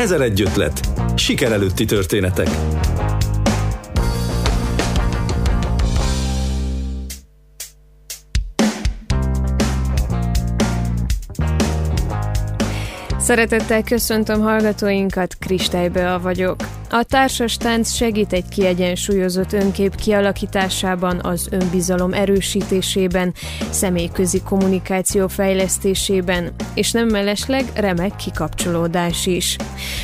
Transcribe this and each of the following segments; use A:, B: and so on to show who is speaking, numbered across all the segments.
A: Ezer egy ötlet. Siker előtti történetek.
B: Szeretettel köszöntöm hallgatóinkat, Kristálybe vagyok. A társas tánc segít egy kiegyensúlyozott önkép kialakításában, az önbizalom erősítésében, személyközi kommunikáció fejlesztésében, és nem mellesleg remek kikapcsolódás is.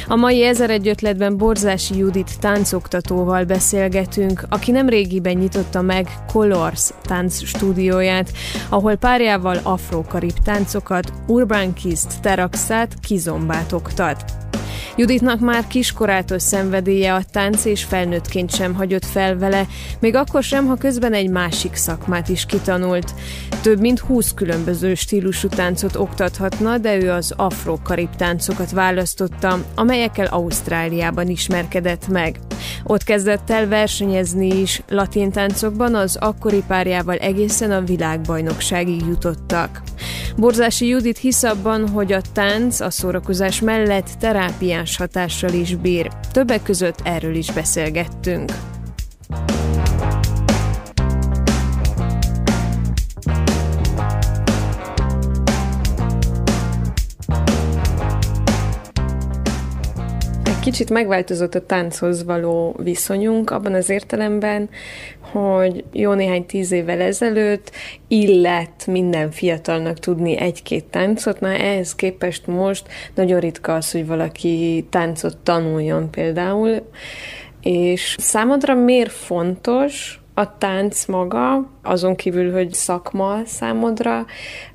B: A mai ezer egy ötletben Borzási Judit táncoktatóval beszélgetünk, aki nem régiben nyitotta meg Colors tánc stúdióját, ahol párjával afro-karib táncokat, urban kist, teraxát, kizombát oktat. Juditnak már kiskorától szenvedélye a tánc, és felnőttként sem hagyott fel vele, még akkor sem, ha közben egy másik szakmát is kitanult. Több mint 20 különböző stílusú táncot oktathatna, de ő az afro-karib táncokat választotta, amelyekkel Ausztráliában ismerkedett meg. Ott kezdett el versenyezni is, latin táncokban az akkori párjával egészen a világbajnokságig jutottak. Borzási Judit hisz abban, hogy a tánc a szórakozás mellett terápiás hatással is bír. Többek között erről is beszélgettünk. Kicsit megváltozott a tánchoz való viszonyunk abban az értelemben, hogy jó néhány tíz évvel ezelőtt illet minden fiatalnak tudni egy-két táncot, na ehhez képest most nagyon ritka az, hogy valaki táncot tanuljon például, és számodra miért fontos, a tánc maga, azon kívül, hogy szakma számodra,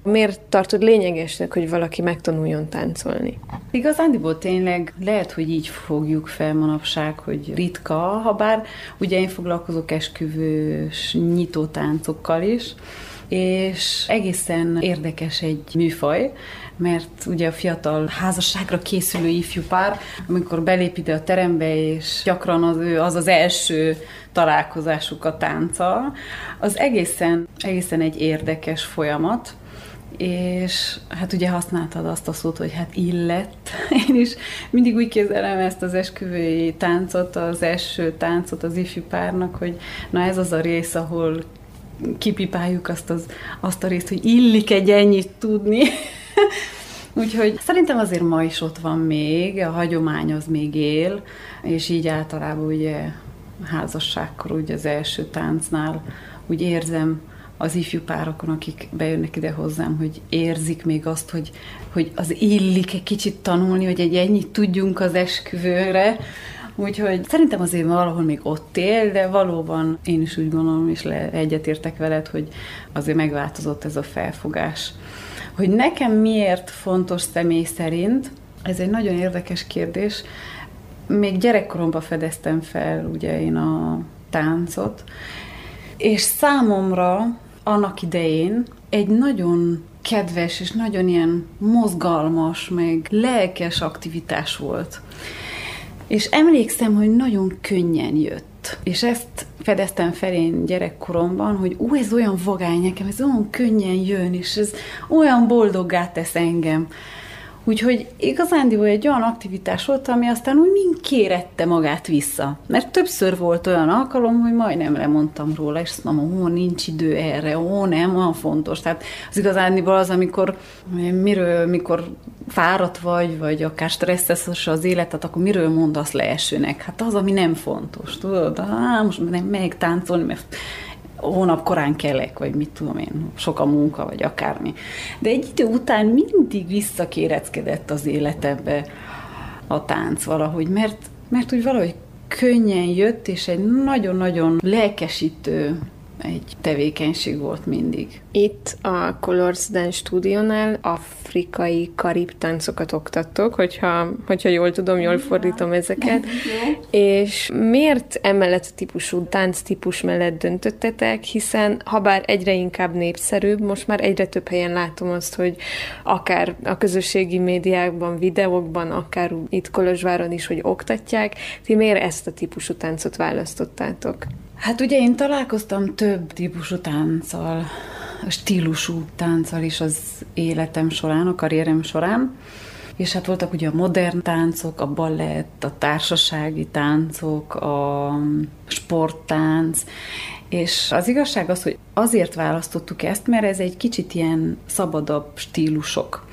B: miért tartod lényegesnek, hogy valaki megtanuljon táncolni?
C: Igazándiból tényleg lehet, hogy így fogjuk fel manapság, hogy ritka, ha bár ugye én foglalkozok esküvős nyitó táncokkal is, és egészen érdekes egy műfaj, mert ugye a fiatal házasságra készülő ifjú pár, amikor belép ide a terembe, és gyakran az ő az az első találkozásuk a tánca, az egészen, egészen egy érdekes folyamat, és hát ugye használtad azt a szót, hogy hát illett. Én is mindig úgy képzelem ezt az esküvői táncot, az első táncot az ifjú párnak, hogy na ez az a rész, ahol kipipáljuk azt, az, azt a részt, hogy illik egy ennyit tudni. Úgyhogy szerintem azért ma is ott van még, a hagyomány az még él, és így általában ugye házasságkor, ugye az első táncnál úgy érzem az ifjú párokon, akik bejönnek ide hozzám, hogy érzik még azt, hogy, hogy az illik egy kicsit tanulni, hogy egy ennyit tudjunk az esküvőre, Úgyhogy szerintem azért valahol még ott él, de valóban én is úgy gondolom, és le, egyetértek veled, hogy azért megváltozott ez a felfogás. Hogy nekem miért fontos személy szerint, ez egy nagyon érdekes kérdés. Még gyerekkoromban fedeztem fel ugye én a táncot, és számomra annak idején egy nagyon kedves és nagyon ilyen mozgalmas, meg lelkes aktivitás volt. És emlékszem, hogy nagyon könnyen jött. És ezt fedeztem fel én gyerekkoromban, hogy ú, ez olyan vagány nekem, ez olyan könnyen jön, és ez olyan boldoggá tesz engem. Úgyhogy igazándiból egy olyan aktivitás volt, ami aztán úgy mind kérette magát vissza. Mert többször volt olyan alkalom, hogy majdnem lemondtam róla, és azt mondom, ó, nincs idő erre, ó, nem, olyan fontos. Tehát az igazándiból az, amikor miről, mikor fáradt vagy, vagy akár stresszes az életet, akkor miről mondasz le esőnek? Hát az, ami nem fontos, tudod? Á, most nem meg táncolni, mert hónap korán kelek, vagy mit tudom én, sok a munka, vagy akármi. De egy idő után mindig visszakéreckedett az életembe a tánc valahogy, mert, mert úgy valahogy könnyen jött, és egy nagyon-nagyon lelkesítő egy tevékenység volt mindig.
B: Itt a Colors Dance Studio-nál afrikai karib táncokat oktattok, hogyha, hogyha jól tudom, jól fordítom ezeket. És miért emellett a típusú tánc típus mellett döntöttetek, hiszen ha bár egyre inkább népszerűbb, most már egyre több helyen látom azt, hogy akár a közösségi médiákban, videókban, akár itt Kolozsváron is, hogy oktatják. Ti miért ezt a típusú táncot választottátok?
C: Hát ugye én találkoztam több típusú tánccal, stílusú tánccal is az életem során, a karrierem során, és hát voltak ugye a modern táncok, a ballett, a társasági táncok, a sporttánc, és az igazság az, hogy azért választottuk ezt, mert ez egy kicsit ilyen szabadabb stílusok.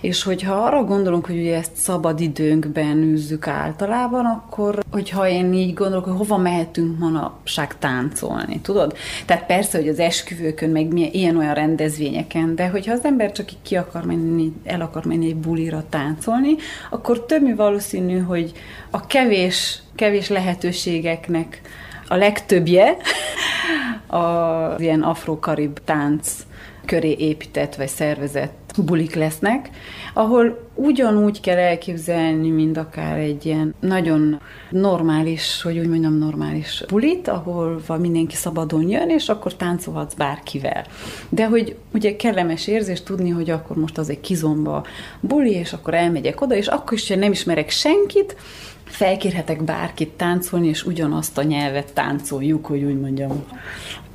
C: És hogyha arra gondolunk, hogy ugye ezt szabad időnkben űzzük általában, akkor hogyha én így gondolok, hogy hova mehetünk manapság táncolni, tudod? Tehát persze, hogy az esküvőkön, meg milyen, ilyen-olyan rendezvényeken, de hogyha az ember csak ki akar menni, el akar menni egy bulira táncolni, akkor több valószínű, hogy a kevés, kevés lehetőségeknek a legtöbbje az ilyen afro-karib tánc köré épített vagy szervezett bulik lesznek, ahol ugyanúgy kell elképzelni, mint akár egy ilyen nagyon normális, hogy úgy mondjam, normális bulit, ahol mindenki szabadon jön, és akkor táncolhatsz bárkivel. De hogy ugye kellemes érzés tudni, hogy akkor most az egy kizomba buli, és akkor elmegyek oda, és akkor is, hogy nem ismerek senkit, felkérhetek bárkit táncolni, és ugyanazt a nyelvet táncoljuk, hogy úgy mondjam.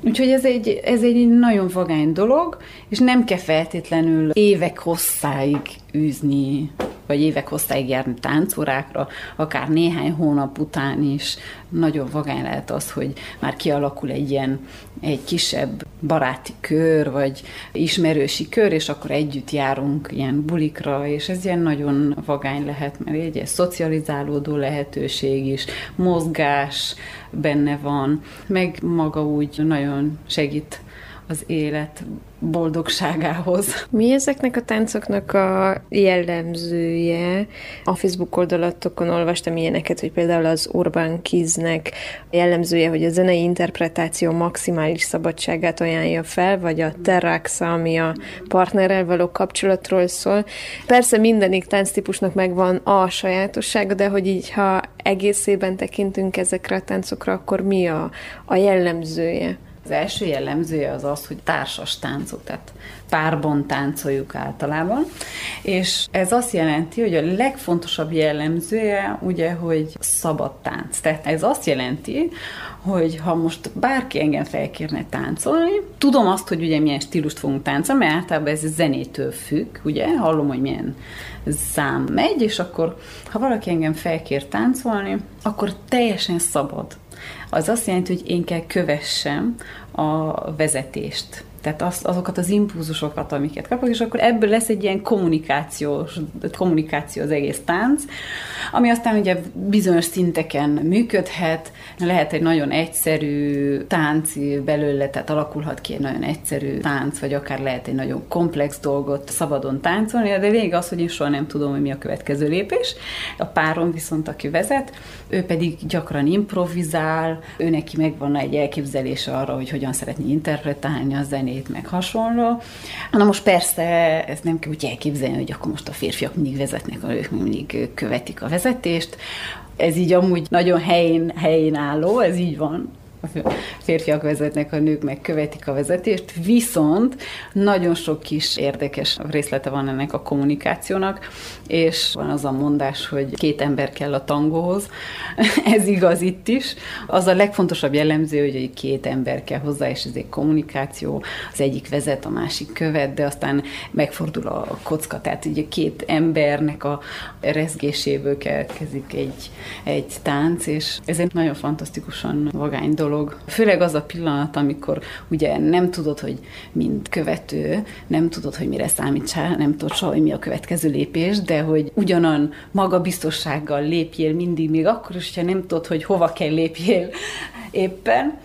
C: Úgyhogy ez egy, ez egy nagyon vagány dolog, és nem kell feltétlenül évek hosszáig űzni vagy évek hosszáig járni táncórákra, akár néhány hónap után is nagyon vagány lehet az, hogy már kialakul egy ilyen egy kisebb baráti kör, vagy ismerősi kör, és akkor együtt járunk ilyen bulikra, és ez ilyen nagyon vagány lehet, mert egy ilyen szocializálódó lehetőség is, mozgás benne van, meg maga úgy nagyon segít az élet boldogságához.
B: Mi ezeknek a táncoknak a jellemzője? A Facebook oldalatokon olvastam ilyeneket, hogy például az Urban Kiznek jellemzője, hogy a zenei interpretáció maximális szabadságát ajánlja fel, vagy a Terraxa, ami a partnerrel való kapcsolatról szól. Persze mindenik tánctípusnak megvan a sajátossága, de hogy így, ha egészében tekintünk ezekre a táncokra, akkor mi a, a jellemzője?
C: Az első jellemzője az az, hogy társas táncok, tehát párban táncoljuk általában, és ez azt jelenti, hogy a legfontosabb jellemzője ugye, hogy szabad tánc. Tehát ez azt jelenti, hogy ha most bárki engem felkérne táncolni, tudom azt, hogy ugye milyen stílust fogunk táncolni, mert általában ez zenétől függ, ugye, hallom, hogy milyen szám megy, és akkor ha valaki engem felkér táncolni, akkor teljesen szabad az azt jelenti, hogy én kell kövessem a vezetést tehát az, azokat az impulzusokat, amiket kapok, és akkor ebből lesz egy ilyen kommunikációs, kommunikáció az egész tánc, ami aztán ugye bizonyos szinteken működhet, lehet egy nagyon egyszerű tánc belőle, tehát alakulhat ki egy nagyon egyszerű tánc, vagy akár lehet egy nagyon komplex dolgot szabadon táncolni, de végig az, hogy én soha nem tudom, hogy mi a következő lépés. A párom viszont, aki vezet, ő pedig gyakran improvizál, ő neki megvan egy elképzelése arra, hogy hogyan szeretné interpretálni a zenét, zenét, meg hasonló. Na most persze ez nem kell úgy elképzelni, hogy akkor most a férfiak mindig vezetnek, a nők mindig követik a vezetést. Ez így amúgy nagyon helyén, helyén álló, ez így van a férfiak vezetnek, a nők meg követik a vezetést, viszont nagyon sok kis érdekes részlete van ennek a kommunikációnak, és van az a mondás, hogy két ember kell a tangóhoz, ez igaz itt is. Az a legfontosabb jellemző, hogy két ember kell hozzá, és ez egy kommunikáció, az egyik vezet, a másik követ, de aztán megfordul a kocka, tehát ugye két embernek a rezgéséből keletkezik egy, egy tánc, és ez egy nagyon fantasztikusan vagány dolog, dolog. Főleg az a pillanat, amikor ugye nem tudod, hogy mint követő, nem tudod, hogy mire számítsál, nem tudod soha, hogy mi a következő lépés, de hogy ugyanan magabiztossággal lépjél mindig, még akkor is, hogyha nem tudod, hogy hova kell lépjél éppen,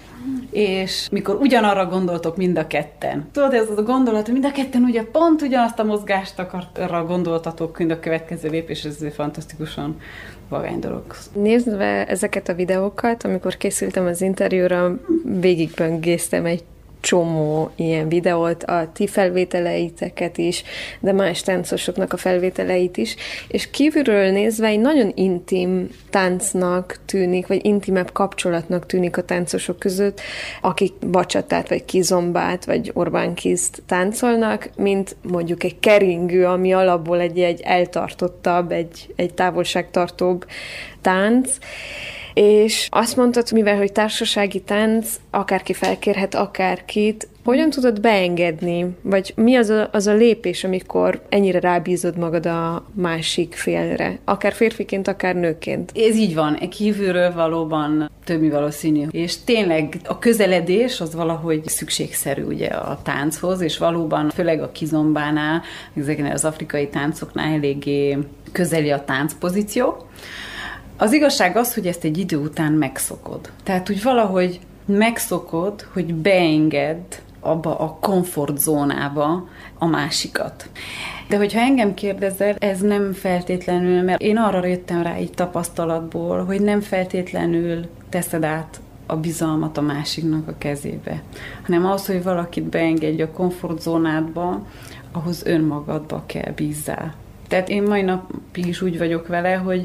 C: és mikor ugyanarra gondoltok mind a ketten. Tudod, ez az a gondolat, hogy mind a ketten ugye pont ugyanazt a mozgást akarra gondoltatok, mind a következő lépés, ez fantasztikusan vagány dolog.
B: Nézve ezeket a videókat, amikor készültem az interjúra, végigböngésztem egy csomó ilyen videót, a ti felvételeiteket is, de más táncosoknak a felvételeit is, és kívülről nézve egy nagyon intim táncnak tűnik, vagy intimebb kapcsolatnak tűnik a táncosok között, akik bacsatát, vagy kizombát, vagy Orbán Kizt táncolnak, mint mondjuk egy keringő, ami alapból egy, egy eltartottabb, egy, egy távolságtartóbb tánc, és azt mondtad, mivel hogy társasági tánc, akárki felkérhet akárkit, Hogyan tudod beengedni, vagy mi az a, az a lépés, amikor ennyire rábízod magad a másik félre, akár férfiként, akár nőként?
C: Ez így van, e kívülről valóban több valószínű. És tényleg a közeledés az valahogy szükségszerű ugye a tánchoz, és valóban főleg a kizombánál, ezeknél az afrikai táncoknál eléggé közeli a táncpozíció. Az igazság az, hogy ezt egy idő után megszokod. Tehát úgy valahogy megszokod, hogy beenged abba a komfortzónába a másikat. De hogyha engem kérdezel, ez nem feltétlenül, mert én arra jöttem rá így tapasztalatból, hogy nem feltétlenül teszed át a bizalmat a másiknak a kezébe, hanem az, hogy valakit beengedj a komfortzónádba, ahhoz önmagadba kell bízzál. Tehát én mai napig is úgy vagyok vele, hogy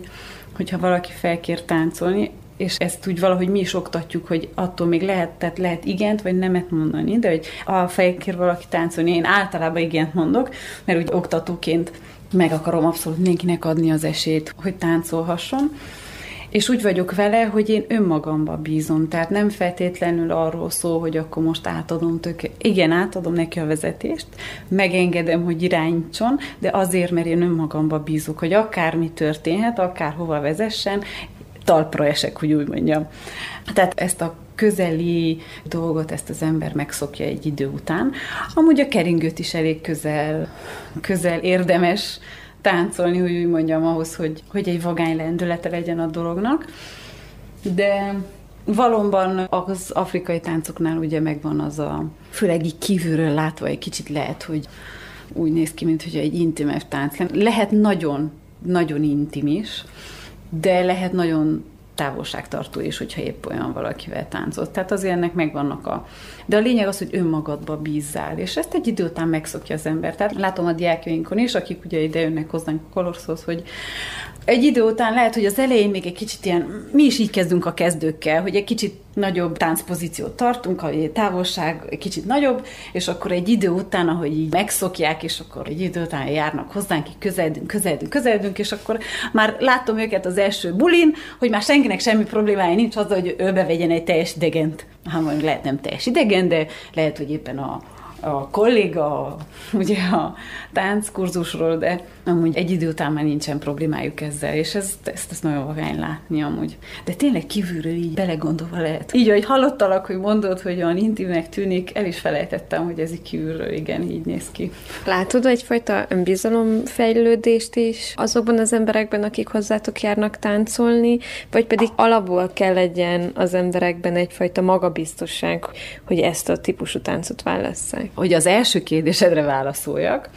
C: hogyha valaki felkér táncolni, és ezt úgy valahogy mi is oktatjuk, hogy attól még lehet, tehát lehet igent vagy nemet mondani, de hogy a felkér valaki táncolni, én általában igent mondok, mert úgy oktatóként meg akarom abszolút mindenkinek adni az esélyt, hogy táncolhasson. És úgy vagyok vele, hogy én önmagamba bízom, tehát nem feltétlenül arról szól, hogy akkor most átadom tök, igen, átadom neki a vezetést, megengedem, hogy irányítson, de azért, mert én önmagamba bízok, hogy akármi történhet, akár hova vezessen, talpra esek, hogy úgy mondjam. Tehát ezt a közeli dolgot ezt az ember megszokja egy idő után. Amúgy a keringőt is elég közel, közel érdemes táncolni, hogy úgy mondjam, ahhoz, hogy, hogy egy vagány lendülete legyen a dolognak. De valóban az afrikai táncoknál ugye megvan az a, főleg így kívülről látva egy kicsit lehet, hogy úgy néz ki, mint hogy egy intimebb tánc. Lehet nagyon, nagyon intim is, de lehet nagyon távolságtartó is, hogyha épp olyan valakivel táncolt. Tehát azért ennek megvannak a... De a lényeg az, hogy önmagadba bízzál, és ezt egy idő után megszokja az ember. Tehát látom a diákjainkon is, akik ugye ide jönnek hozzánk kolorszhoz, hogy egy idő után lehet, hogy az elején még egy kicsit ilyen, mi is így kezdünk a kezdőkkel, hogy egy kicsit nagyobb táncpozíciót tartunk, a távolság egy kicsit nagyobb, és akkor egy idő után, ahogy így megszokják, és akkor egy idő után járnak hozzánk, így közeledünk, közeledünk, közeledünk, és akkor már látom őket az első bulin, hogy már senkinek semmi problémája nincs azzal, hogy ő bevegyen egy teljes idegent. Hát mondjuk lehet nem teljes idegen, de lehet, hogy éppen a a kolléga, ugye a tánckurzusról, de amúgy egy idő után már nincsen problémájuk ezzel, és ez, ezt, ezt nagyon vagány látni amúgy. De tényleg kívülről így belegondolva lehet. Így, hogy hallottalak, hogy mondod, hogy olyan intimnek tűnik, el is felejtettem, hogy ez így kívülről igen, így néz ki.
B: Látod egyfajta önbizalomfejlődést is azokban az emberekben, akik hozzátok járnak táncolni, vagy pedig alapból kell legyen az emberekben egyfajta magabiztosság, hogy ezt a típusú táncot válasszák?
C: Hogy az első kérdésedre válaszoljak,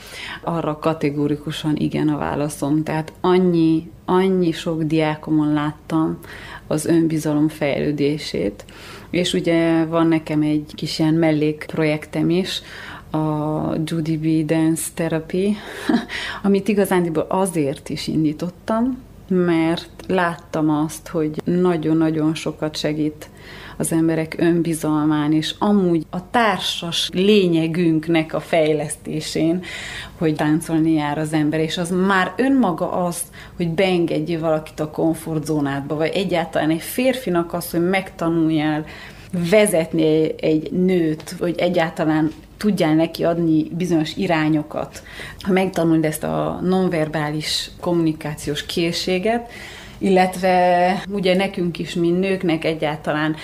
C: arra kategórikusan igen a válaszom. Tehát annyi, annyi sok diákomon láttam az önbizalom fejlődését, és ugye van nekem egy kis ilyen mellékprojektem is, a Judy B. Dance Therapy, amit igazándiból azért is indítottam, mert láttam azt, hogy nagyon-nagyon sokat segít az emberek önbizalmán, és amúgy a társas lényegünknek a fejlesztésén, hogy táncolni jár az ember, és az már önmaga az, hogy beengedje valakit a komfortzónádba, vagy egyáltalán egy férfinak az, hogy megtanuljál vezetni egy nőt, vagy egyáltalán tudjál neki adni bizonyos irányokat, ha megtanuld ezt a nonverbális kommunikációs készséget, illetve ugye nekünk is, mint nőknek egyáltalán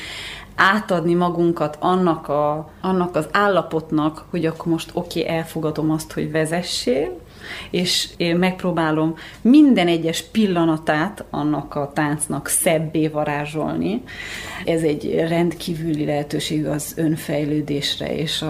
C: átadni magunkat annak, a, annak az állapotnak, hogy akkor most oké, okay, elfogadom azt, hogy vezessél, és én megpróbálom minden egyes pillanatát annak a táncnak szebbé varázsolni. Ez egy rendkívüli lehetőség az önfejlődésre és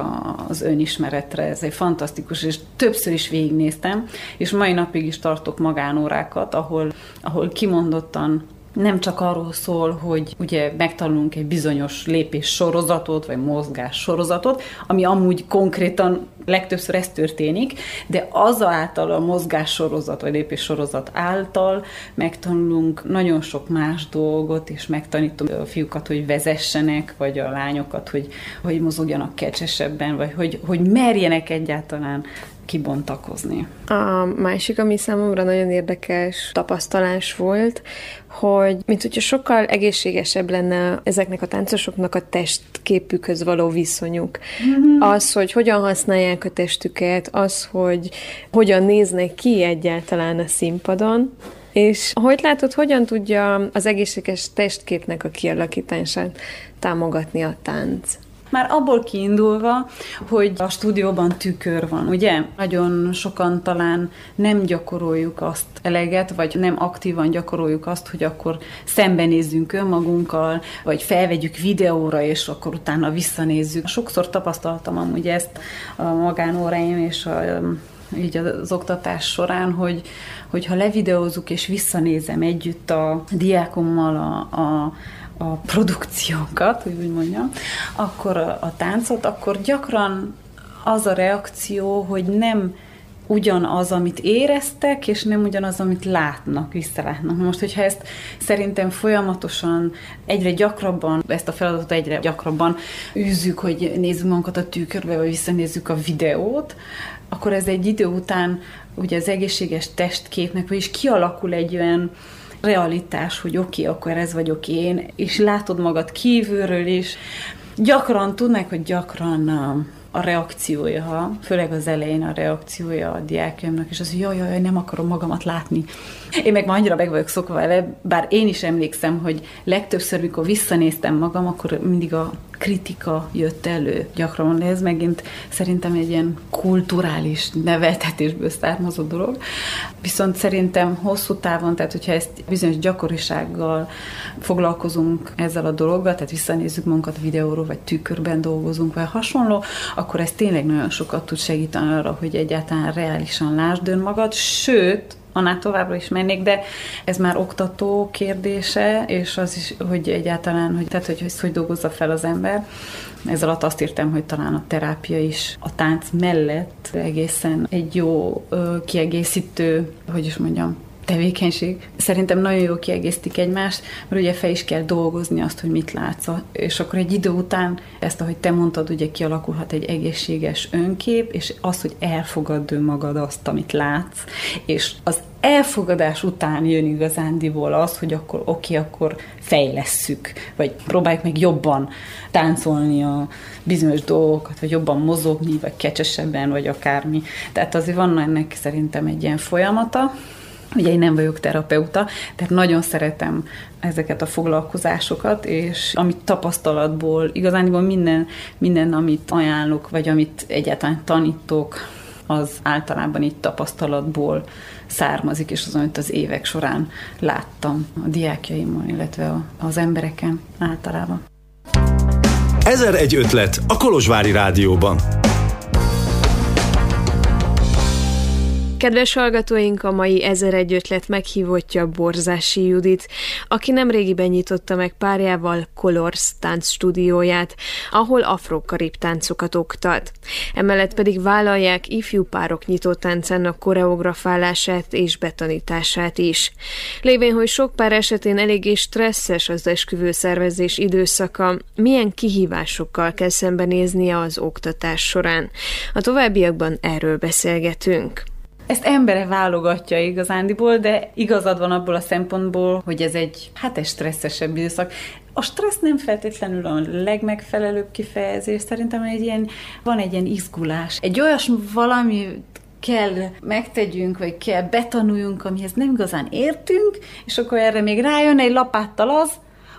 C: az önismeretre. Ez egy fantasztikus, és többször is végignéztem, és mai napig is tartok magánórákat, ahol, ahol kimondottan nem csak arról szól, hogy ugye megtanulunk egy bizonyos lépés sorozatot, vagy mozgás sorozatot, ami amúgy konkrétan legtöbbször ez történik, de azáltal a mozgás sorozat, vagy lépés sorozat által megtanulunk nagyon sok más dolgot, és megtanítom a fiúkat, hogy vezessenek, vagy a lányokat, hogy, hogy mozogjanak kecsesebben, vagy hogy, hogy merjenek egyáltalán kibontakozni.
B: A másik, ami számomra nagyon érdekes tapasztalás volt, hogy mint hogyha sokkal egészségesebb lenne ezeknek a táncosoknak a testképükhöz való viszonyuk. Mm-hmm. Az, hogy hogyan használják a testüket, az, hogy hogyan néznek ki egyáltalán a színpadon, és hogy látod, hogyan tudja az egészséges testképnek a kialakítását támogatni a tánc?
C: Már abból kiindulva, hogy a stúdióban tükör van, ugye? Nagyon sokan talán nem gyakoroljuk azt eleget, vagy nem aktívan gyakoroljuk azt, hogy akkor szembenézzünk önmagunkkal, vagy felvegyük videóra, és akkor utána visszanézzük. Sokszor tapasztaltam amúgy ezt a magánóráim és a így az oktatás során, hogy, hogy ha levideózunk és visszanézem együtt a diákommal a, a a produkciókat, hogy úgy mondjam, akkor a, a táncot, akkor gyakran az a reakció, hogy nem ugyanaz, amit éreztek, és nem ugyanaz, amit látnak, visszalátnak. Most, hogyha ezt szerintem folyamatosan, egyre gyakrabban, ezt a feladatot egyre gyakrabban űzzük, hogy nézzük magunkat a tükörbe, vagy visszanézzük a videót, akkor ez egy idő után ugye az egészséges testképnek, vagyis kialakul egy olyan realitás, hogy oké, okay, akkor ez vagyok én, és látod magad kívülről is. Gyakran tudnak, hogy gyakran a reakciója, főleg az elején a reakciója a diákjaimnak, és az, hogy jaj, jaj, nem akarom magamat látni. Én meg ma annyira meg vagyok szokva vele, bár én is emlékszem, hogy legtöbbször, mikor visszanéztem magam, akkor mindig a kritika jött elő gyakran. Ez megint szerintem egy ilyen kulturális neveltetésből származó dolog. Viszont szerintem hosszú távon, tehát hogyha ezt bizonyos gyakorisággal foglalkozunk ezzel a dologgal, tehát visszanézzük magunkat videóról, vagy tükörben dolgozunk, vagy hasonló, akkor ez tényleg nagyon sokat tud segíteni arra, hogy egyáltalán reálisan lásd önmagad, sőt, annál továbbra is mennék, de ez már oktató kérdése, és az is, hogy egyáltalán, hogy, tehát, hogy ezt hogy dolgozza fel az ember. Ez alatt azt írtam, hogy talán a terápia is a tánc mellett egészen egy jó kiegészítő, hogy is mondjam, tevékenység. Szerintem nagyon jó kiegészítik egymást, mert ugye fel is kell dolgozni azt, hogy mit látsz. És akkor egy idő után ezt, ahogy te mondtad, ugye kialakulhat egy egészséges önkép, és az, hogy elfogadd önmagad azt, amit látsz, és az elfogadás után jön igazándiból az, hogy akkor oké, okay, akkor fejlesszük, vagy próbáljuk meg jobban táncolni a bizonyos dolgokat, vagy jobban mozogni, vagy kecsesebben, vagy akármi. Tehát azért van ennek szerintem egy ilyen folyamata, Ugye én nem vagyok terapeuta, tehát nagyon szeretem ezeket a foglalkozásokat, és amit tapasztalatból, igazániból minden, minden, amit ajánlok, vagy amit egyáltalán tanítok, az általában itt tapasztalatból származik, és az, amit az évek során láttam a diákjaimon, illetve az embereken általában.
A: Ezer egy ötlet a Kolozsvári Rádióban.
B: Kedves hallgatóink, a mai Ezer egy ötlet meghívottja Borzási Judit, aki nem régiben nyitotta meg párjával Colors tánc stúdióját, ahol afro-karib táncokat oktat. Emellett pedig vállalják ifjú párok nyitó táncának koreografálását és betanítását is. Lévén, hogy sok pár esetén eléggé stresszes az esküvő szervezés időszaka, milyen kihívásokkal kell szembenéznie az oktatás során. A továbbiakban erről beszélgetünk.
C: Ezt embere válogatja igazándiból, de igazad van abból a szempontból, hogy ez egy, hát egy stresszesebb időszak. A stressz nem feltétlenül a legmegfelelőbb kifejezés, szerintem egy ilyen, van egy ilyen izgulás. Egy olyas valami kell megtegyünk, vagy kell betanuljunk, amihez nem igazán értünk, és akkor erre még rájön egy lapáttal az,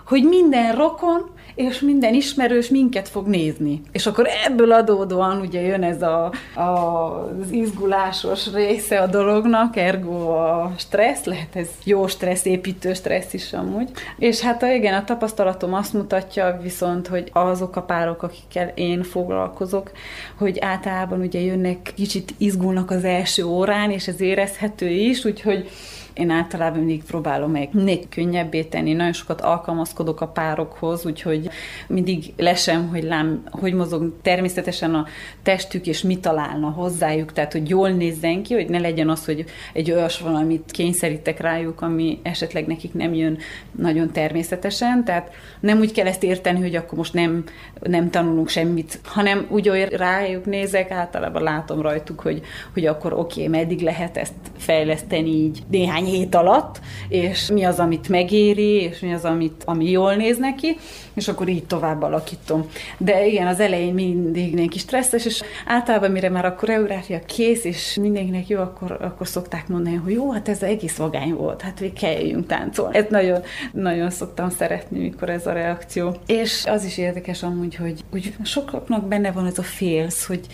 C: hogy minden rokon és minden ismerős minket fog nézni. És akkor ebből adódóan ugye jön ez a, a, az izgulásos része a dolognak, ergo a stressz, lehet ez jó stressz, építő stressz is amúgy. És hát igen, a tapasztalatom azt mutatja viszont, hogy azok a párok, akikkel én foglalkozok, hogy általában ugye jönnek, kicsit izgulnak az első órán, és ez érezhető is, úgyhogy Én általában mindig próbálom meg minél könnyebbé tenni, nagyon sokat alkalmazkodok a párokhoz, úgyhogy mindig lesem, hogy lám, hogy mozog természetesen a testük, és mit találna hozzájuk, tehát hogy jól nézzen ki, hogy ne legyen az, hogy egy olyas valamit kényszerítek rájuk, ami esetleg nekik nem jön nagyon természetesen, tehát nem úgy kell ezt érteni, hogy akkor most nem, nem tanulunk semmit, hanem úgy olyan rájuk nézek, általában látom rajtuk, hogy, hogy akkor oké, okay, meddig lehet ezt fejleszteni így néhány hét alatt, és mi az, amit megéri, és mi az, amit, ami jól néz neki, és akkor így tovább alakítom. De igen, az elején mindig neki stresszes, és általában mire már a koreográfia kész, és mindenkinek jó, akkor, akkor szokták mondani, hogy jó, hát ez egész vagány volt, hát még kelljünk táncolni. Ez nagyon, nagyon szoktam szeretni, mikor ez a reakció. És az is érdekes amúgy, hogy úgy sokaknak benne van ez a félsz, hogy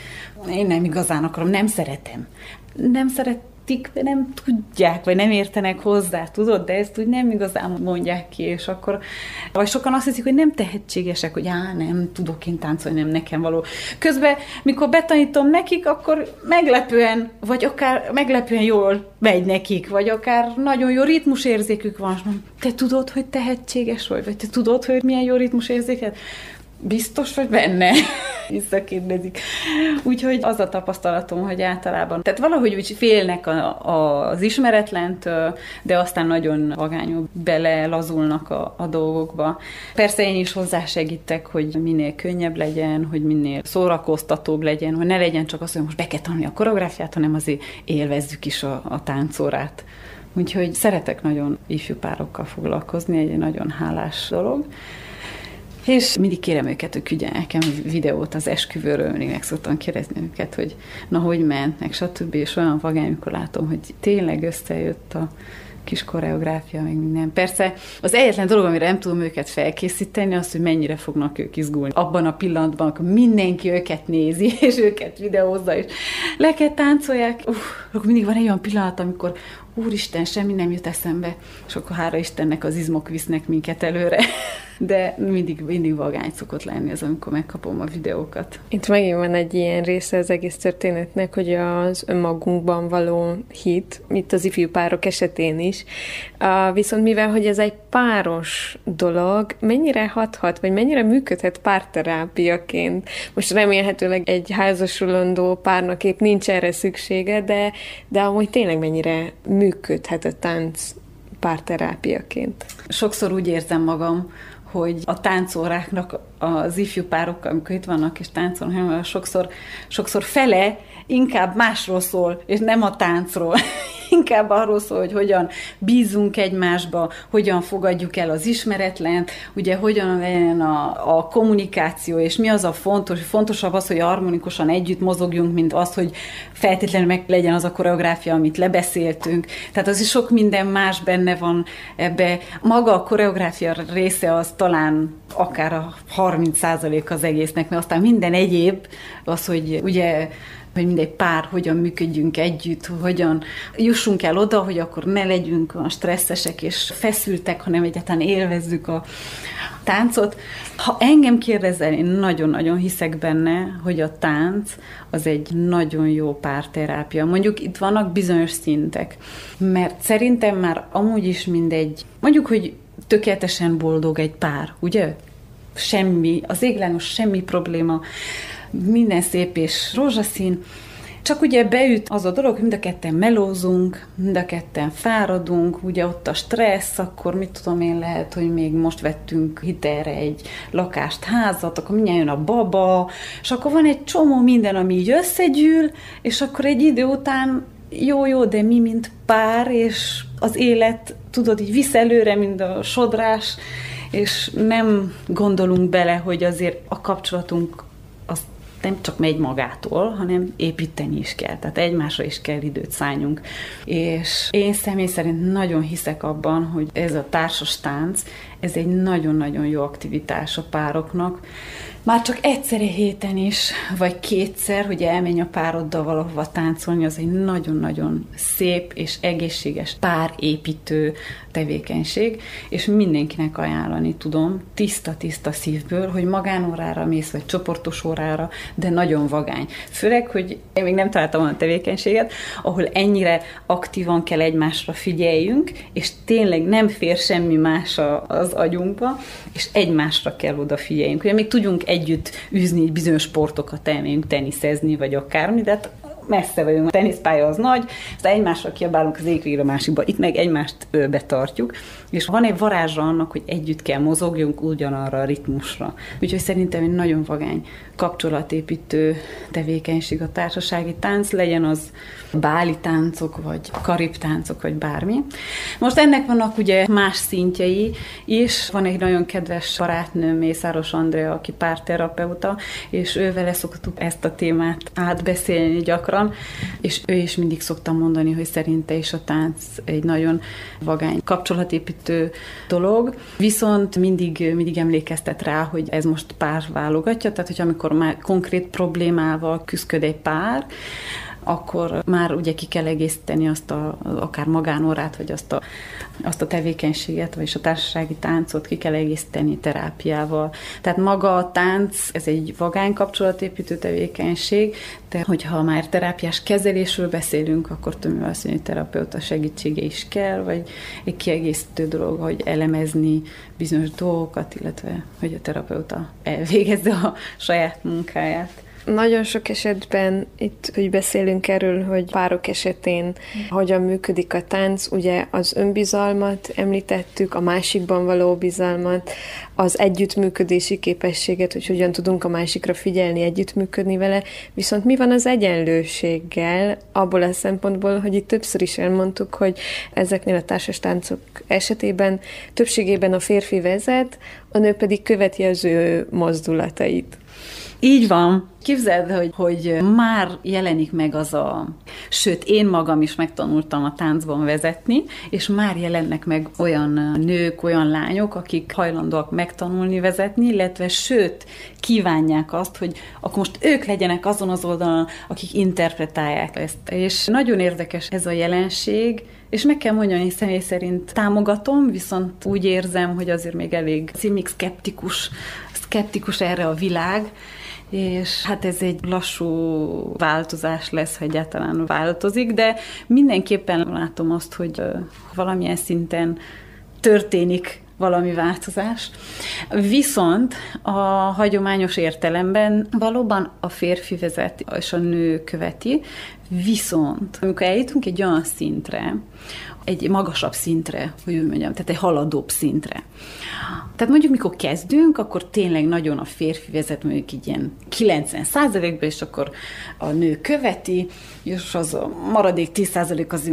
C: én nem igazán akarom, nem szeretem. Nem szeret értik, de nem tudják, vagy nem értenek hozzá, tudod, de ezt úgy nem igazán mondják ki, és akkor, vagy sokan azt hiszik, hogy nem tehetségesek, hogy á, nem tudok én táncolni, nem nekem való. Közben, mikor betanítom nekik, akkor meglepően, vagy akár meglepően jól megy nekik, vagy akár nagyon jó ritmusérzékük van, és mondom, te tudod, hogy tehetséges vagy, vagy te tudod, hogy milyen jó ritmusérzéket? Biztos vagy benne? Visszakérdezik. Úgyhogy az a tapasztalatom, hogy általában, tehát valahogy úgy félnek a, a, az ismeretlentől, de aztán nagyon vagányul belelazulnak a, a dolgokba. Persze én is hozzásegítek, hogy minél könnyebb legyen, hogy minél szórakoztatóbb legyen, hogy ne legyen csak az, hogy most be kell tanulni a koreográfiát, hanem azért élvezzük is a, a táncórát. Úgyhogy szeretek nagyon ifjú párokkal foglalkozni, egy nagyon hálás dolog. És mindig kérem őket, hogy küldjenek nekem videót az esküvőről, mindig meg szoktam kérdezni őket, hogy na, hogy ment, meg stb. És olyan vagány, amikor látom, hogy tényleg összejött a kis koreográfia, meg minden. Persze az egyetlen dolog, amire nem tudom őket felkészíteni, az, hogy mennyire fognak ők izgulni. Abban a pillanatban, amikor mindenki őket nézi, és őket videózza, és leket táncolják, uff, akkor mindig van egy olyan pillanat, amikor úristen, semmi nem jut eszembe, és akkor hála Istennek az izmok visznek minket előre. De mindig, mindig vagány szokott lenni az, amikor megkapom a videókat.
B: Itt megint van egy ilyen része az egész történetnek, hogy az önmagunkban való hit, itt az ifjú párok esetén is, uh, viszont mivel, hogy ez egy páros dolog, mennyire hathat, vagy mennyire működhet párterápiaként? Most remélhetőleg egy házasulandó párnak épp nincs erre szüksége, de, de amúgy tényleg mennyire működhet a tánc párterápiaként?
C: Sokszor úgy érzem magam, hogy a táncóráknak az ifjú párok, amikor itt vannak és táncolnak, sokszor, sokszor fele inkább másról szól, és nem a táncról. inkább arról szól, hogy hogyan bízunk egymásba, hogyan fogadjuk el az ismeretlent, ugye hogyan legyen a, a kommunikáció, és mi az a fontos, fontosabb az, hogy harmonikusan együtt mozogjunk, mint az, hogy feltétlenül meg legyen az a koreográfia, amit lebeszéltünk. Tehát az is sok minden más benne van ebbe. Maga a koreográfia része az talán akár a 30% az egésznek, mert aztán minden egyéb, az, hogy ugye hogy mindegy pár hogyan működjünk együtt, hogyan jussunk el oda, hogy akkor ne legyünk a stresszesek és feszültek, hanem egyáltalán élvezzük a táncot. Ha engem kérdezel, én nagyon-nagyon hiszek benne, hogy a tánc az egy nagyon jó párterápia. Mondjuk itt vannak bizonyos szintek, mert szerintem már amúgy is mindegy, mondjuk, hogy tökéletesen boldog egy pár, ugye? Semmi, az églános semmi probléma, minden szép és rózsaszín, csak ugye beüt az a dolog, mind a ketten melózunk, mind a ketten fáradunk, ugye ott a stressz, akkor mit tudom én, lehet, hogy még most vettünk hitelre egy lakást, házat, akkor mindjárt jön a baba, és akkor van egy csomó minden, ami így összegyűl, és akkor egy idő után jó, jó, de mi, mint pár, és az élet, tudod, így visz előre, mint a sodrás, és nem gondolunk bele, hogy azért a kapcsolatunk nem csak megy magától, hanem építeni is kell. Tehát egymásra is kell időt szálljunk. És én személy szerint nagyon hiszek abban, hogy ez a társas tánc, ez egy nagyon-nagyon jó aktivitás a pároknak. Már csak egyszer héten is, vagy kétszer, hogy elmenj a pároddal valahova táncolni, az egy nagyon-nagyon szép és egészséges párépítő tevékenység, és mindenkinek ajánlani tudom, tiszta-tiszta szívből, hogy magánórára mész, vagy csoportos órára, de nagyon vagány. Főleg, hogy én még nem találtam olyan tevékenységet, ahol ennyire aktívan kell egymásra figyeljünk, és tényleg nem fér semmi más az agyunkba, és egymásra kell odafigyeljünk. Ugye még tudjunk együtt űzni bizonyos sportokat, elmegyünk teniszezni, vagy akármi, de hát messze vagyunk, a teniszpálya az nagy, aztán egymásra kiabálunk az a másikba, itt meg egymást betartjuk, és van egy varázsa annak, hogy együtt kell mozogjunk ugyanarra a ritmusra. Úgyhogy szerintem egy nagyon vagány kapcsolatépítő tevékenység a társasági tánc, legyen az báli táncok, vagy karib táncok, vagy bármi. Most ennek vannak ugye más szintjei is. Van egy nagyon kedves barátnőm, Mészáros Andrea, aki párterapeuta, és ő vele szoktuk ezt a témát átbeszélni gyakran, és ő is mindig szokta mondani, hogy szerinte is a tánc egy nagyon vagány kapcsolatépítő dolog, viszont mindig, mindig emlékeztet rá, hogy ez most pár válogatja, tehát hogy amikor már konkrét problémával küzd egy pár, akkor már ugye ki kell egészíteni azt a, akár magánórát, vagy azt a, azt a tevékenységet, vagy a társasági táncot ki kell egészíteni terápiával. Tehát maga a tánc, ez egy vagány kapcsolatépítő tevékenység, de hogyha már terápiás kezelésről beszélünk, akkor tömő azt terapeuta segítsége is kell, vagy egy kiegészítő dolog, hogy elemezni bizonyos dolgokat, illetve hogy a terapeuta elvégezze a saját munkáját.
B: Nagyon sok esetben itt, hogy beszélünk erről, hogy párok esetén hogyan működik a tánc, ugye az önbizalmat említettük, a másikban való bizalmat, az együttműködési képességet, hogy hogyan tudunk a másikra figyelni, együttműködni vele, viszont mi van az egyenlőséggel, abból a szempontból, hogy itt többször is elmondtuk, hogy ezeknél a társas táncok esetében többségében a férfi vezet, a nő pedig követi az ő mozdulatait.
C: Így van. Képzeld, hogy, hogy már jelenik meg az a... Sőt, én magam is megtanultam a táncban vezetni, és már jelennek meg olyan nők, olyan lányok, akik hajlandóak megtanulni vezetni, illetve sőt, kívánják azt, hogy akkor most ők legyenek azon az oldalon, akik interpretálják ezt. És nagyon érdekes ez a jelenség, és meg kell mondjam, hogy személy szerint támogatom, viszont úgy érzem, hogy azért még elég még szkeptikus, szkeptikus erre a világ, és hát ez egy lassú változás lesz, ha egyáltalán változik, de mindenképpen látom azt, hogy valamilyen szinten történik valami változás. Viszont a hagyományos értelemben valóban a férfi vezeti, és a nő követi, viszont amikor eljutunk egy olyan szintre, egy magasabb szintre, hogy úgy mondjam, tehát egy haladóbb szintre. Tehát mondjuk, mikor kezdünk, akkor tényleg nagyon a férfi vezet, mondjuk így ilyen 90 százalékban, és akkor a nő követi, és az a maradék 10 százalék az,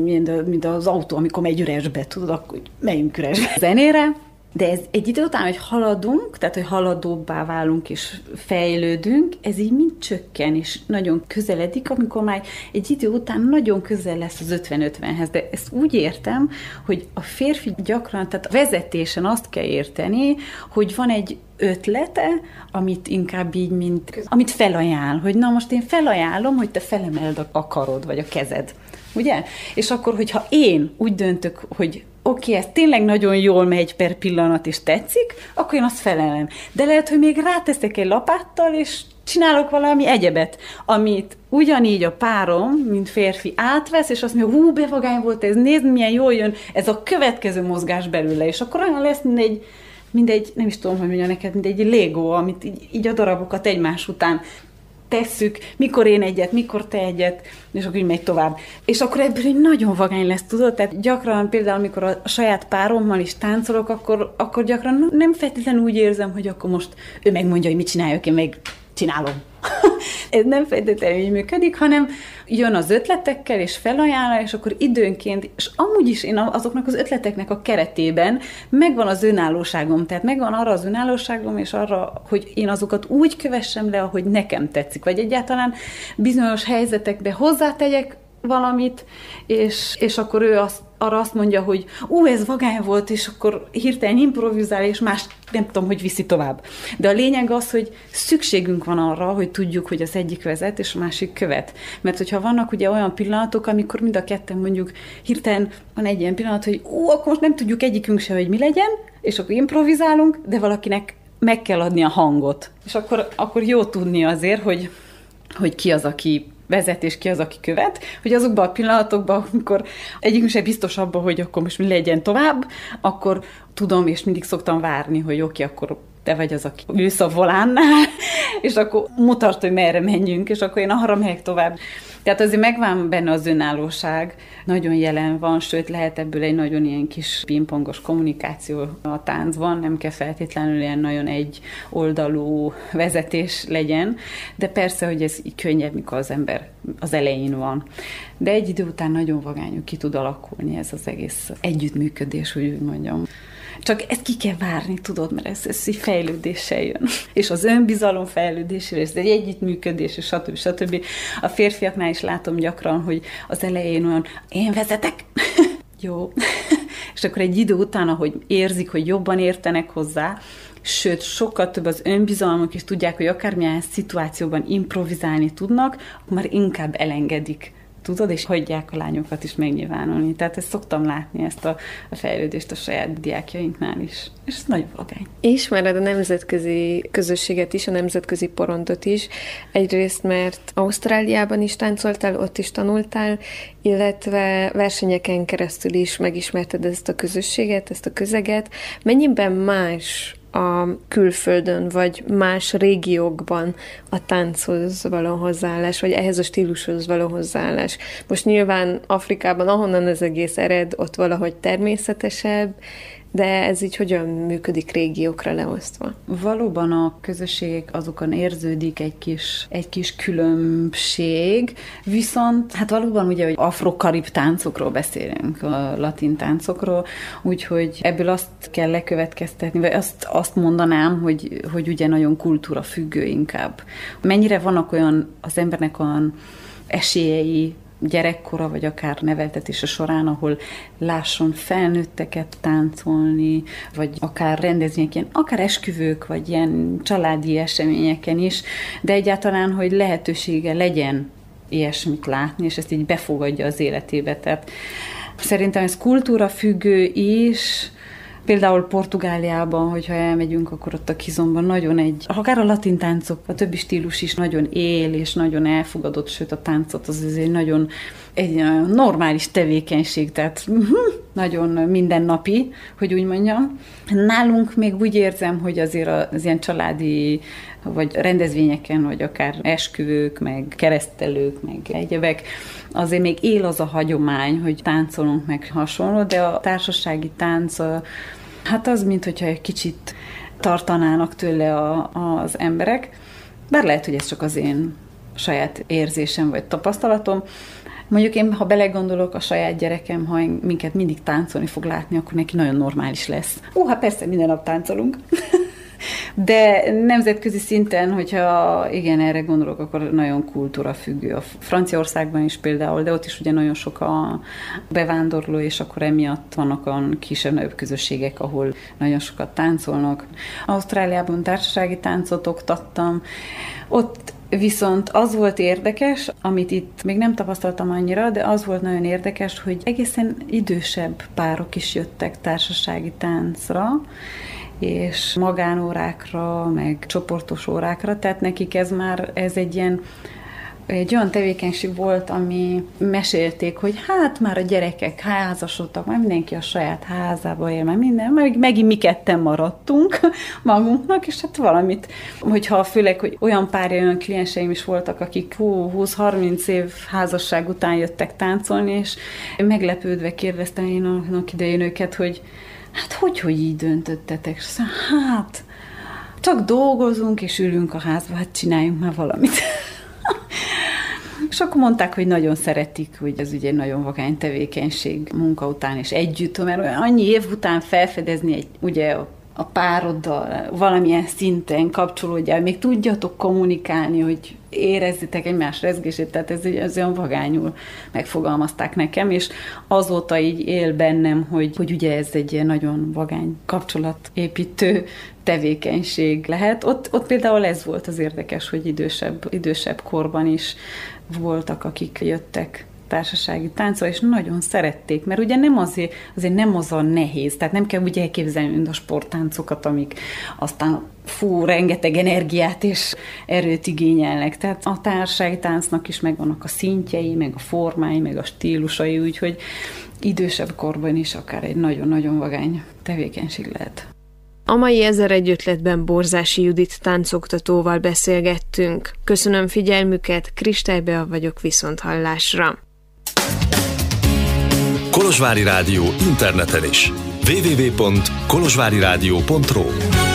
C: mint, az autó, amikor megy üresbe, tudod, akkor megyünk üresbe. Zenére, de ez egy idő után, hogy haladunk, tehát hogy haladóbbá válunk és fejlődünk, ez így mind csökken, és nagyon közeledik, amikor már egy idő után nagyon közel lesz az 50-50-hez. De ezt úgy értem, hogy a férfi gyakran, tehát a vezetésen azt kell érteni, hogy van egy ötlete, amit inkább így, mint, amit felajánl, hogy na most én felajánlom, hogy te felemeld a karod, vagy a kezed. Ugye? És akkor, hogyha én úgy döntök, hogy oké, okay, ez tényleg nagyon jól megy per pillanat, és tetszik, akkor én azt felelem. De lehet, hogy még ráteszek egy lapáttal, és csinálok valami egyebet, amit ugyanígy a párom, mint férfi átvesz, és azt mondja, hú, bevagány volt ez, nézd, milyen jól jön ez a következő mozgás belőle, és akkor olyan lesz, mint egy, mint egy nem is tudom, hogy mondja neked, mint egy Lego, amit így, így a darabokat egymás után tesszük, mikor én egyet, mikor te egyet, és akkor így megy tovább. És akkor ebből egy nagyon vagány lesz, tudod? Tehát gyakran például, amikor a saját párommal is táncolok, akkor, akkor gyakran nem feltétlenül úgy érzem, hogy akkor most ő megmondja, hogy mit csináljak, én meg csinálom. Ez nem feltétlenül így működik, hanem jön az ötletekkel, és felajánlja, és akkor időnként, és amúgy is én azoknak az ötleteknek a keretében megvan az önállóságom, tehát megvan arra az önállóságom, és arra, hogy én azokat úgy kövessem le, ahogy nekem tetszik, vagy egyáltalán bizonyos helyzetekbe hozzátegyek valamit, és, és akkor ő azt, arra azt mondja, hogy ú, ez vagány volt, és akkor hirtelen improvizál, és más nem tudom, hogy viszi tovább. De a lényeg az, hogy szükségünk van arra, hogy tudjuk, hogy az egyik vezet, és a másik követ. Mert hogyha vannak ugye olyan pillanatok, amikor mind a ketten mondjuk hirtelen van egy ilyen pillanat, hogy ú, akkor most nem tudjuk egyikünk se, hogy mi legyen, és akkor improvizálunk, de valakinek meg kell adni a hangot. És akkor, akkor jó tudni azért, hogy, hogy ki az, aki vezet, és ki az, aki követ, hogy azokban a pillanatokban, amikor egyikünk sem biztos abban, hogy akkor most mi legyen tovább, akkor tudom, és mindig szoktam várni, hogy oké, okay, akkor te vagy az, aki ülsz a volánnál, és akkor mutasd, hogy merre menjünk, és akkor én arra megyek tovább. Tehát azért megvan benne az önállóság, nagyon jelen van, sőt lehet ebből egy nagyon ilyen kis pingpongos kommunikáció a táncban, nem kell feltétlenül ilyen nagyon egy oldalú vezetés legyen, de persze, hogy ez így könnyebb, mikor az ember az elején van. De egy idő után nagyon vagányú ki tud alakulni ez az egész együttműködés, úgy mondjam. Csak ezt ki kell várni, tudod, mert ez, ez egy fejlődéssel jön. És az önbizalom fejlődésével, ez egy együttműködés, és stb. stb. A férfiaknál is látom gyakran, hogy az elején olyan, én vezetek, jó. és akkor egy idő után, ahogy érzik, hogy jobban értenek hozzá, sőt, sokkal több az önbizalmuk, és tudják, hogy akármilyen szituációban improvizálni tudnak, akkor már inkább elengedik tudod, és hagyják a lányokat is megnyilvánulni. Tehát ezt szoktam látni, ezt a, a fejlődést a saját diákjainknál is. És ez nagyon vagány.
B: Ismered a nemzetközi közösséget is, a nemzetközi porondot is. Egyrészt, mert Ausztráliában is táncoltál, ott is tanultál, illetve versenyeken keresztül is megismerted ezt a közösséget, ezt a közeget. Mennyiben más a külföldön, vagy más régiókban a tánchoz való hozzáállás, vagy ehhez a stílushoz való hozzáállás. Most nyilván Afrikában, ahonnan az egész ered, ott valahogy természetesebb, de ez így hogyan működik régiókra leosztva?
C: Valóban a közösségek azokon érződik egy kis, egy kis különbség, viszont hát valóban ugye, hogy afro-karib táncokról beszélünk, a latin táncokról, úgyhogy ebből azt kell lekövetkeztetni, vagy azt, azt mondanám, hogy, hogy ugye nagyon kultúra függő inkább. Mennyire vannak olyan az embernek olyan esélyei, gyerekkora, vagy akár neveltetése során, ahol lásson felnőtteket táncolni, vagy akár rendezvényeken, akár esküvők, vagy ilyen családi eseményeken is, de egyáltalán, hogy lehetősége legyen ilyesmit látni, és ezt így befogadja az életébe. Tehát szerintem ez kultúra függő is, Például Portugáliában, hogyha elmegyünk, akkor ott a kizomban nagyon egy, akár a latin táncok, a többi stílus is nagyon él, és nagyon elfogadott, sőt a táncot az egy nagyon egy normális tevékenység, tehát hm, nagyon mindennapi, hogy úgy mondjam. Nálunk még úgy érzem, hogy azért az ilyen családi vagy rendezvényeken, vagy akár esküvők, meg keresztelők, meg egyebek, azért még él az a hagyomány, hogy táncolunk meg hasonló, de a társasági tánc Hát az, mint hogyha egy kicsit tartanának tőle a, az emberek, bár lehet, hogy ez csak az én saját érzésem vagy tapasztalatom. Mondjuk én, ha belegondolok, a saját gyerekem, ha minket mindig táncolni fog látni, akkor neki nagyon normális lesz. Ó, hát persze, minden nap táncolunk. De nemzetközi szinten, hogyha igen, erre gondolok, akkor nagyon kultúra függő. A Franciaországban is például, de ott is ugye nagyon sok a bevándorló, és akkor emiatt vannak olyan kisebb-nagyobb közösségek, ahol nagyon sokat táncolnak. Ausztráliában társasági táncot oktattam. Ott Viszont az volt érdekes, amit itt még nem tapasztaltam annyira, de az volt nagyon érdekes, hogy egészen idősebb párok is jöttek társasági táncra, és magánórákra, meg csoportos órákra, tehát nekik ez már, ez egy ilyen egy olyan tevékenység volt, ami mesélték, hogy hát már a gyerekek házasodtak, már mindenki a saját házába él, már minden, meg, megint mi ketten maradtunk magunknak, és hát valamit, hogyha főleg, hogy olyan pár olyan klienseim is voltak, akik 20-30 év házasság után jöttek táncolni, és meglepődve kérdeztem én annak idején őket, hogy hát hogy, hogy így döntöttetek? Hát, csak dolgozunk, és ülünk a házba, hát csináljunk már valamit. És akkor mondták, hogy nagyon szeretik, hogy ez ugye nagyon vagány tevékenység munka után és együtt, mert annyi év után felfedezni egy, ugye a pároddal valamilyen szinten kapcsolódjál, még tudjatok kommunikálni, hogy érezzitek egymás rezgését, tehát ez, ez olyan vagányul megfogalmazták nekem, és azóta így él bennem, hogy, hogy ugye ez egy ilyen nagyon vagány kapcsolatépítő tevékenység lehet. Ott, ott például ez volt az érdekes, hogy idősebb, idősebb korban is voltak, akik jöttek társasági táncol, és nagyon szerették, mert ugye nem azért, azért nem az a nehéz, tehát nem kell ugye elképzelni mind a sporttáncokat, amik aztán fú, rengeteg energiát és erőt igényelnek. Tehát a társasági táncnak is megvannak a szintjei, meg a formái, meg a stílusai, úgyhogy idősebb korban is akár egy nagyon-nagyon vagány tevékenység lehet.
B: A mai ezer egy ötletben Borzási Judit táncoktatóval beszélgettünk. Köszönöm figyelmüket, Kristálybe vagyok viszont hallásra.
A: Kolozsvári Rádió interneten is. www.kolozsváriradio.ro